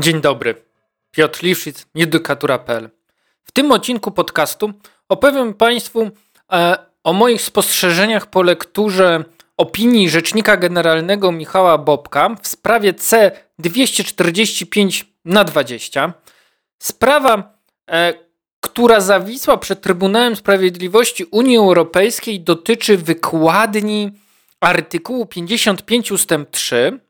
Dzień dobry. Piotr Liwszyc, Edukatura.pl. W tym odcinku podcastu opowiem Państwu e, o moich spostrzeżeniach po lekturze opinii Rzecznika Generalnego Michała Bobka w sprawie C245 na 20. Sprawa, e, która zawisła przed Trybunałem Sprawiedliwości Unii Europejskiej, dotyczy wykładni artykułu 55 ust. 3,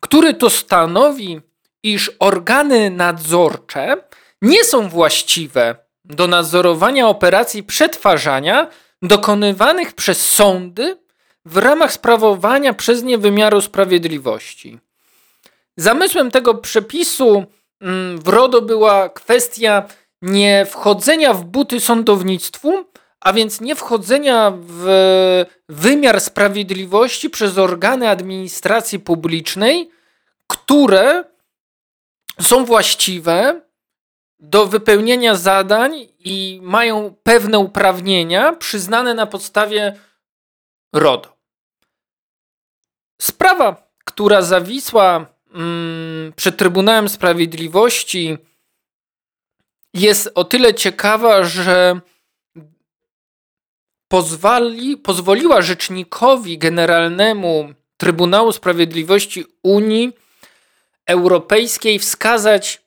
który to stanowi, iż organy nadzorcze nie są właściwe do nadzorowania operacji przetwarzania dokonywanych przez sądy w ramach sprawowania przez nie wymiaru sprawiedliwości. Zamysłem tego przepisu mm, w RODO była kwestia nie wchodzenia w buty sądownictwu, a więc nie wchodzenia w wymiar sprawiedliwości przez organy administracji publicznej, które są właściwe do wypełnienia zadań i mają pewne uprawnienia przyznane na podstawie RODO. Sprawa, która zawisła mm, przed Trybunałem Sprawiedliwości, jest o tyle ciekawa, że pozwoli, pozwoliła Rzecznikowi Generalnemu Trybunału Sprawiedliwości Unii Europejskiej wskazać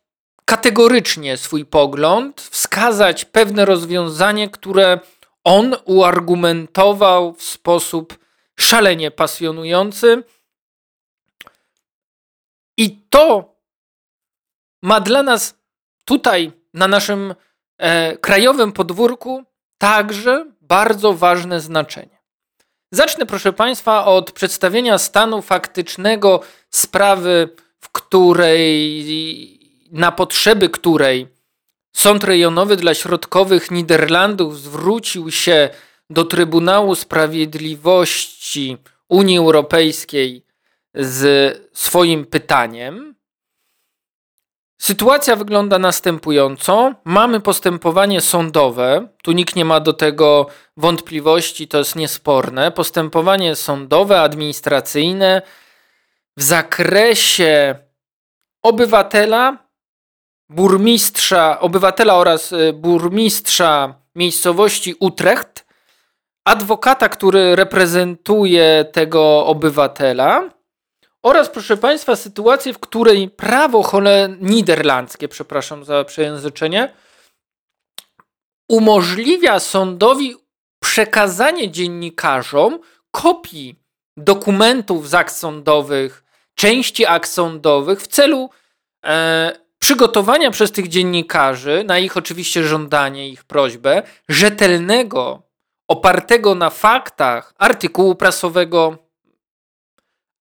kategorycznie swój pogląd, wskazać pewne rozwiązanie, które on uargumentował w sposób szalenie pasjonujący. I to ma dla nas tutaj, na naszym e, krajowym podwórku, także bardzo ważne znaczenie. Zacznę, proszę Państwa, od przedstawienia stanu faktycznego sprawy, której, na potrzeby której Sąd Rejonowy dla Środkowych Niderlandów zwrócił się do Trybunału Sprawiedliwości Unii Europejskiej z swoim pytaniem. Sytuacja wygląda następująco. Mamy postępowanie sądowe, tu nikt nie ma do tego wątpliwości, to jest niesporne. Postępowanie sądowe, administracyjne w zakresie obywatela, burmistrza, obywatela oraz y, burmistrza miejscowości Utrecht, adwokata, który reprezentuje tego obywatela oraz, proszę Państwa, sytuację, w której prawo niderlandzkie, przepraszam za przejęzyczenie, umożliwia sądowi przekazanie dziennikarzom kopii dokumentów z akt sądowych, części akt sądowych w celu e, przygotowania przez tych dziennikarzy, na ich oczywiście żądanie, ich prośbę, rzetelnego, opartego na faktach artykułu prasowego,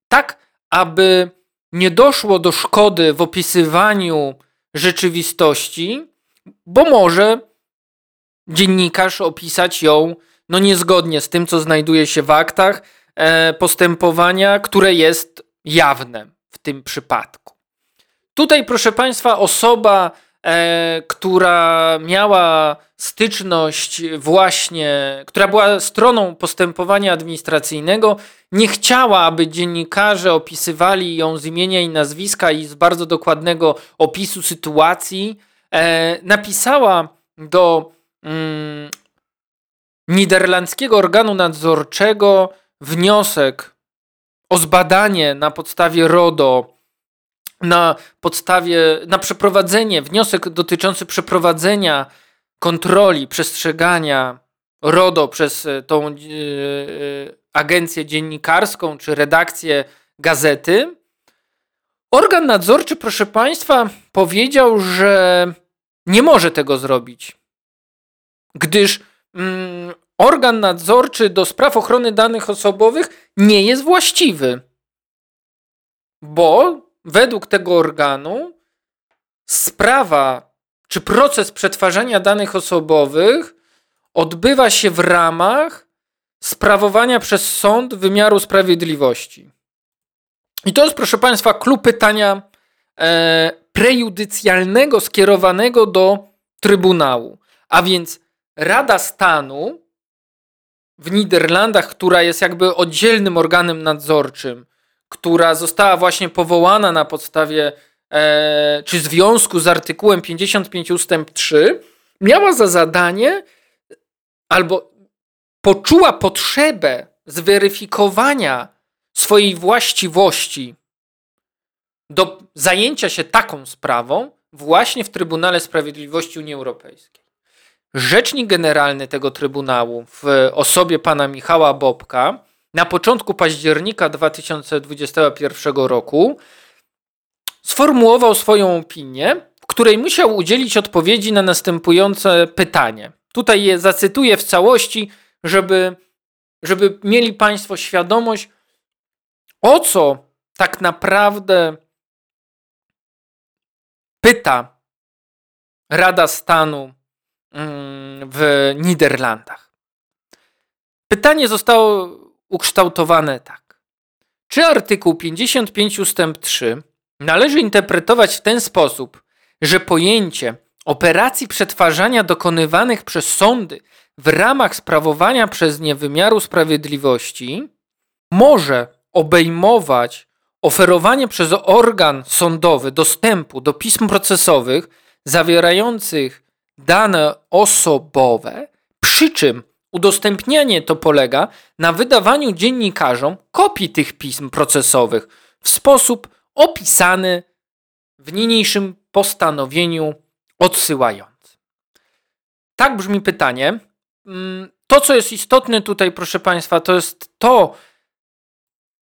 tak aby nie doszło do szkody w opisywaniu rzeczywistości, bo może dziennikarz opisać ją no niezgodnie z tym, co znajduje się w aktach e, postępowania, które jest jawne w tym przypadku. Tutaj, proszę Państwa, osoba, e, która miała styczność właśnie, która była stroną postępowania administracyjnego, nie chciała, aby dziennikarze opisywali ją z imienia i nazwiska i z bardzo dokładnego opisu sytuacji. E, napisała do mm, niderlandzkiego organu nadzorczego wniosek o zbadanie na podstawie RODO, na podstawie, na przeprowadzenie, wniosek dotyczący przeprowadzenia kontroli, przestrzegania RODO przez e, tą yy, agencję dziennikarską czy redakcję gazety. Organ nadzorczy, proszę Państwa, powiedział, że nie może tego zrobić, gdyż mm, organ nadzorczy do spraw ochrony danych osobowych nie jest właściwy. Bo według tego organu sprawa czy proces przetwarzania danych osobowych odbywa się w ramach sprawowania przez sąd wymiaru sprawiedliwości. I to jest, proszę Państwa, klub pytania e, prejudycjalnego skierowanego do Trybunału. A więc Rada Stanu w Niderlandach, która jest jakby oddzielnym organem nadzorczym, która została właśnie powołana na podstawie e, czy związku z artykułem 55 ustęp 3 miała za zadanie albo poczuła potrzebę zweryfikowania swojej właściwości do zajęcia się taką sprawą właśnie w Trybunale Sprawiedliwości Unii Europejskiej. Rzecznik generalny tego Trybunału w osobie pana Michała Bobka na początku października 2021 roku sformułował swoją opinię, w której musiał udzielić odpowiedzi na następujące pytanie. Tutaj je zacytuję w całości, żeby, żeby mieli Państwo świadomość, o co tak naprawdę pyta Rada Stanu w Niderlandach. Pytanie zostało ukształtowane tak. Czy artykuł 55 ustęp 3 należy interpretować w ten sposób, że pojęcie operacji przetwarzania dokonywanych przez sądy w ramach sprawowania przez nie wymiaru sprawiedliwości może obejmować oferowanie przez organ sądowy dostępu do pism procesowych zawierających dane osobowe, przy czym udostępnianie to polega na wydawaniu dziennikarzom kopii tych pism procesowych w sposób opisany w niniejszym postanowieniu odsyłającym. Tak brzmi pytanie. Mm, to, co jest istotne tutaj, proszę Państwa, to jest to,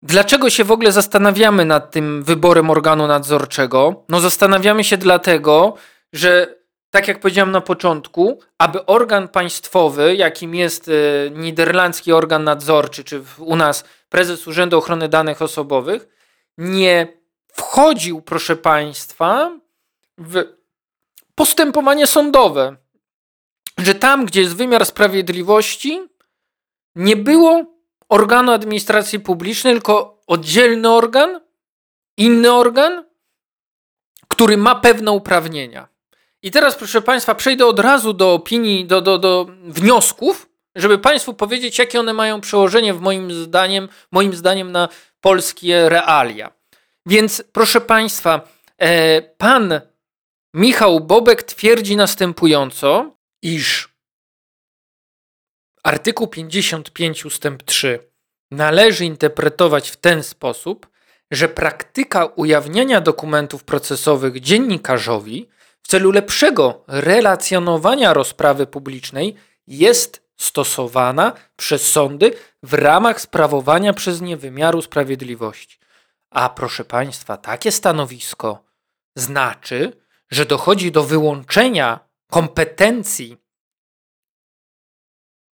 Dlaczego się w ogóle zastanawiamy nad tym wyborem organu nadzorczego? No, zastanawiamy się dlatego, że tak jak powiedziałem na początku, aby organ państwowy, jakim jest y, niderlandzki organ nadzorczy, czy u nas prezes Urzędu Ochrony Danych Osobowych, nie wchodził, proszę Państwa, w postępowanie sądowe. Że tam, gdzie jest wymiar sprawiedliwości, nie było organu administracji publicznej, tylko oddzielny organ, inny organ, który ma pewne uprawnienia. I teraz, proszę Państwa, przejdę od razu do opinii, do, do, do wniosków, żeby Państwu powiedzieć, jakie one mają przełożenie w moim zdaniem, moim zdaniem na polskie realia. Więc, proszę Państwa, e, pan Michał Bobek twierdzi następująco, iż Artykuł 55 ustęp 3 należy interpretować w ten sposób, że praktyka ujawniania dokumentów procesowych dziennikarzowi w celu lepszego relacjonowania rozprawy publicznej jest stosowana przez sądy w ramach sprawowania przez nie wymiaru sprawiedliwości. A proszę Państwa, takie stanowisko znaczy, że dochodzi do wyłączenia kompetencji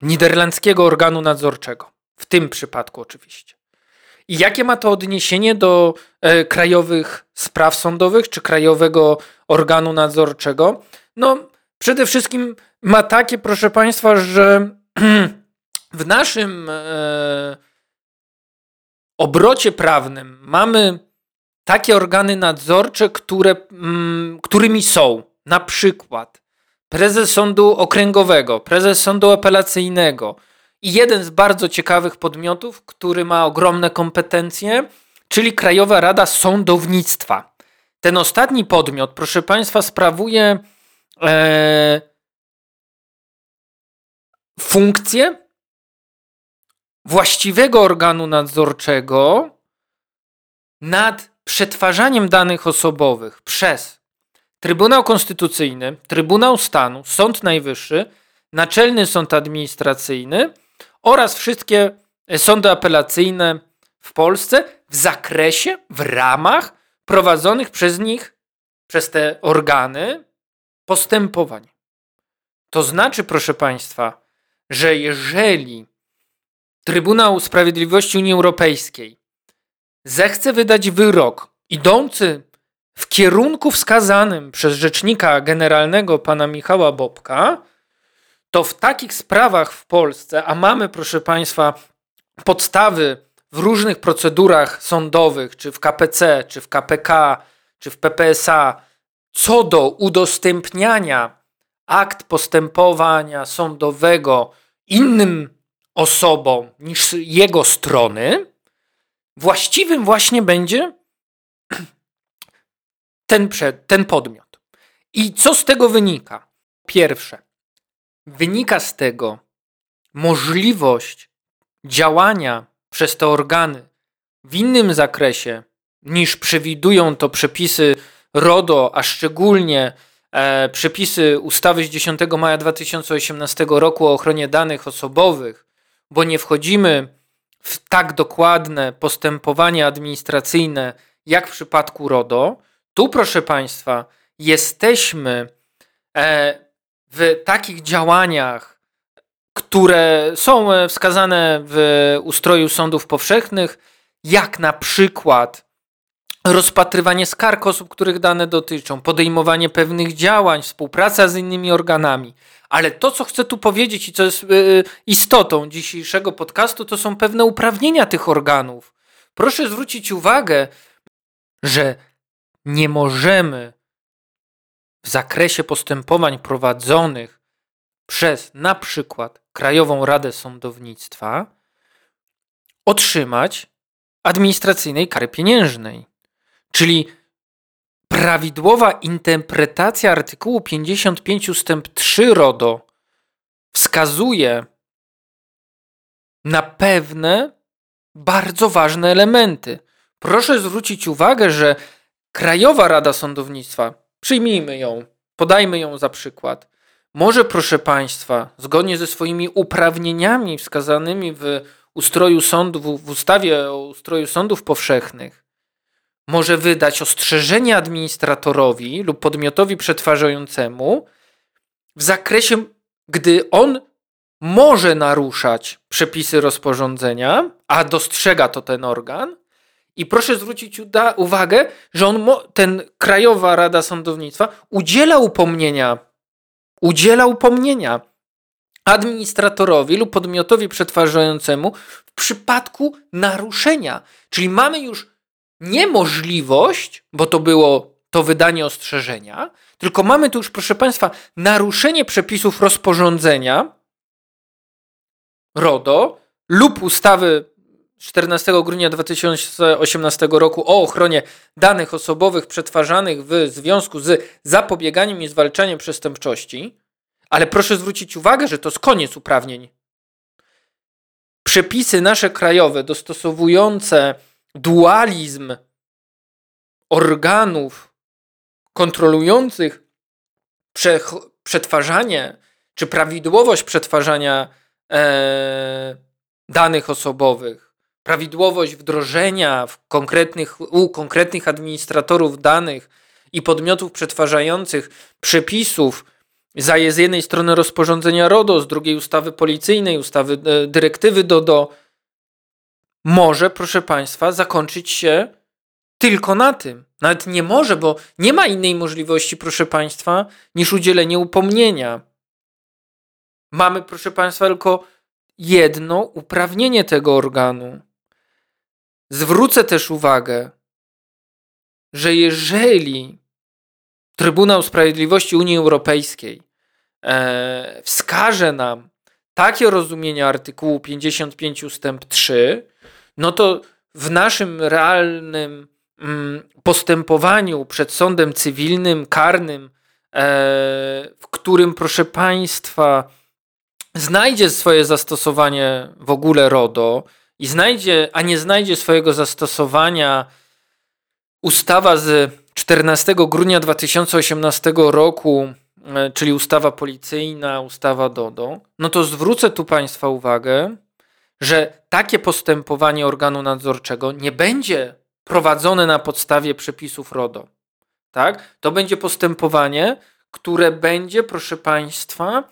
niderlandzkiego organu nadzorczego. W tym przypadku oczywiście. I jakie ma to odniesienie do e, krajowych spraw sądowych czy krajowego organu nadzorczego? No, przede wszystkim ma takie, proszę Państwa, że w naszym e, obrocie prawnym mamy takie organy nadzorcze, które, mm, którymi są na przykład prezes sądu okręgowego, prezes sądu apelacyjnego jeden z bardzo ciekawych podmiotów, który ma ogromne kompetencje, czyli Krajowa Rada Sądownictwa. Ten ostatni podmiot, proszę Państwa, sprawuje e, funkcję właściwego organu nadzorczego nad przetwarzaniem danych osobowych przez Trybunał Konstytucyjny, Trybunał Stanu, Sąd Najwyższy, Naczelny Sąd Administracyjny oraz wszystkie sądy apelacyjne w Polsce w zakresie, w ramach prowadzonych przez nich, przez te organy postępowań. To znaczy, proszę Państwa, że jeżeli Trybunał Sprawiedliwości Unii Europejskiej zechce wydać wyrok idący w kierunku wskazanym przez rzecznika generalnego pana Michała Bobka, to w takich sprawach w Polsce, a mamy, proszę Państwa, podstawy w różnych procedurach sądowych, czy w KPC, czy w KPK, czy w PPSA, co do udostępniania akt postępowania sądowego innym osobom niż jego strony, właściwym właśnie będzie ten, ten podmiot. I co z tego wynika? Pierwsze, wynika z tego możliwość działania przez te organy w innym zakresie niż przewidują to przepisy RODO, a szczególnie e, przepisy ustawy z 10 maja 2018 roku o ochronie danych osobowych, bo nie wchodzimy w tak dokładne postępowanie administracyjne jak w przypadku RODO. Tu, proszę Państwa, jesteśmy e, w takich działaniach, które są e, wskazane w ustroju sądów powszechnych, jak na przykład rozpatrywanie skarg osób, których dane dotyczą, podejmowanie pewnych działań, współpraca z innymi organami. Ale to, co chcę tu powiedzieć i co jest yy, istotą dzisiejszego podcastu, to są pewne uprawnienia tych organów. Proszę zwrócić uwagę, że nie możemy w zakresie postępowań prowadzonych przez na przykład Krajową Radę Sądownictwa otrzymać administracyjnej kary pieniężnej. Czyli prawidłowa interpretacja artykułu 55 ust. 3 RODO wskazuje na pewne bardzo ważne elementy. Proszę zwrócić uwagę, że Krajowa Rada Sądownictwa, przyjmijmy ją, podajmy ją za przykład, może, proszę Państwa, zgodnie ze swoimi uprawnieniami wskazanymi w ustroju sądów, w ustawie o ustroju sądów powszechnych, może wydać ostrzeżenie administratorowi lub podmiotowi przetwarzającemu w zakresie, gdy on może naruszać przepisy rozporządzenia, a dostrzega to ten organ. I proszę zwrócić uwagę, że on, ten Krajowa Rada Sądownictwa udziela upomnienia, udziela upomnienia administratorowi lub podmiotowi przetwarzającemu w przypadku naruszenia. Czyli mamy już niemożliwość, bo to było to wydanie ostrzeżenia, tylko mamy tu już, proszę Państwa, naruszenie przepisów rozporządzenia RODO lub ustawy 14 grudnia 2018 roku o ochronie danych osobowych przetwarzanych w związku z zapobieganiem i zwalczaniem przestępczości. Ale proszę zwrócić uwagę, że to jest koniec uprawnień. Przepisy nasze krajowe dostosowujące dualizm organów kontrolujących przetwarzanie czy prawidłowość przetwarzania e, danych osobowych, prawidłowość wdrożenia w konkretnych, u konkretnych administratorów danych i podmiotów przetwarzających przepisów z jednej strony rozporządzenia RODO, z drugiej ustawy policyjnej, ustawy e, dyrektywy DODO, może, proszę Państwa, zakończyć się tylko na tym. Nawet nie może, bo nie ma innej możliwości, proszę Państwa, niż udzielenie upomnienia. Mamy, proszę Państwa, tylko jedno uprawnienie tego organu. Zwrócę też uwagę, że jeżeli Trybunał Sprawiedliwości Unii Europejskiej e, wskaże nam takie rozumienie artykułu 55 ustęp 3, no to w naszym realnym mm, postępowaniu przed sądem cywilnym, karnym, e, w którym, proszę Państwa, znajdzie swoje zastosowanie w ogóle RODO i znajdzie, a nie znajdzie swojego zastosowania ustawa z 14 grudnia 2018 roku, e, czyli ustawa policyjna, ustawa DODO, no to zwrócę tu Państwa uwagę, że takie postępowanie organu nadzorczego nie będzie prowadzone na podstawie przepisów RODO. Tak? To będzie postępowanie, które będzie, proszę Państwa,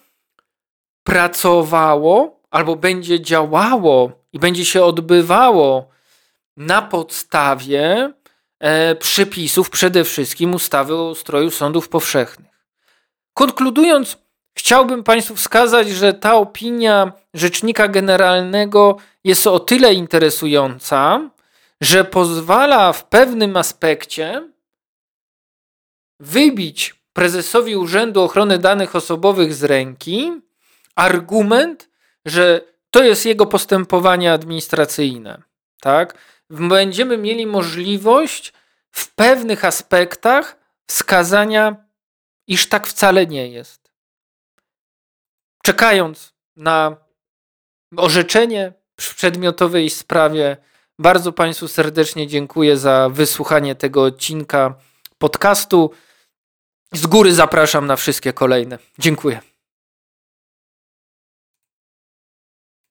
pracowało albo będzie działało i będzie się odbywało na podstawie e, przepisów przede wszystkim ustawy o ustroju sądów powszechnych. Konkludując, Chciałbym Państwu wskazać, że ta opinia Rzecznika Generalnego jest o tyle interesująca, że pozwala w pewnym aspekcie wybić prezesowi Urzędu Ochrony Danych Osobowych z ręki argument, że to jest jego postępowanie administracyjne. Tak? Będziemy mieli możliwość w pewnych aspektach wskazania, iż tak wcale nie jest. Czekając na orzeczenie w przedmiotowej sprawie, bardzo Państwu serdecznie dziękuję za wysłuchanie tego odcinka podcastu. Z góry zapraszam na wszystkie kolejne. Dziękuję.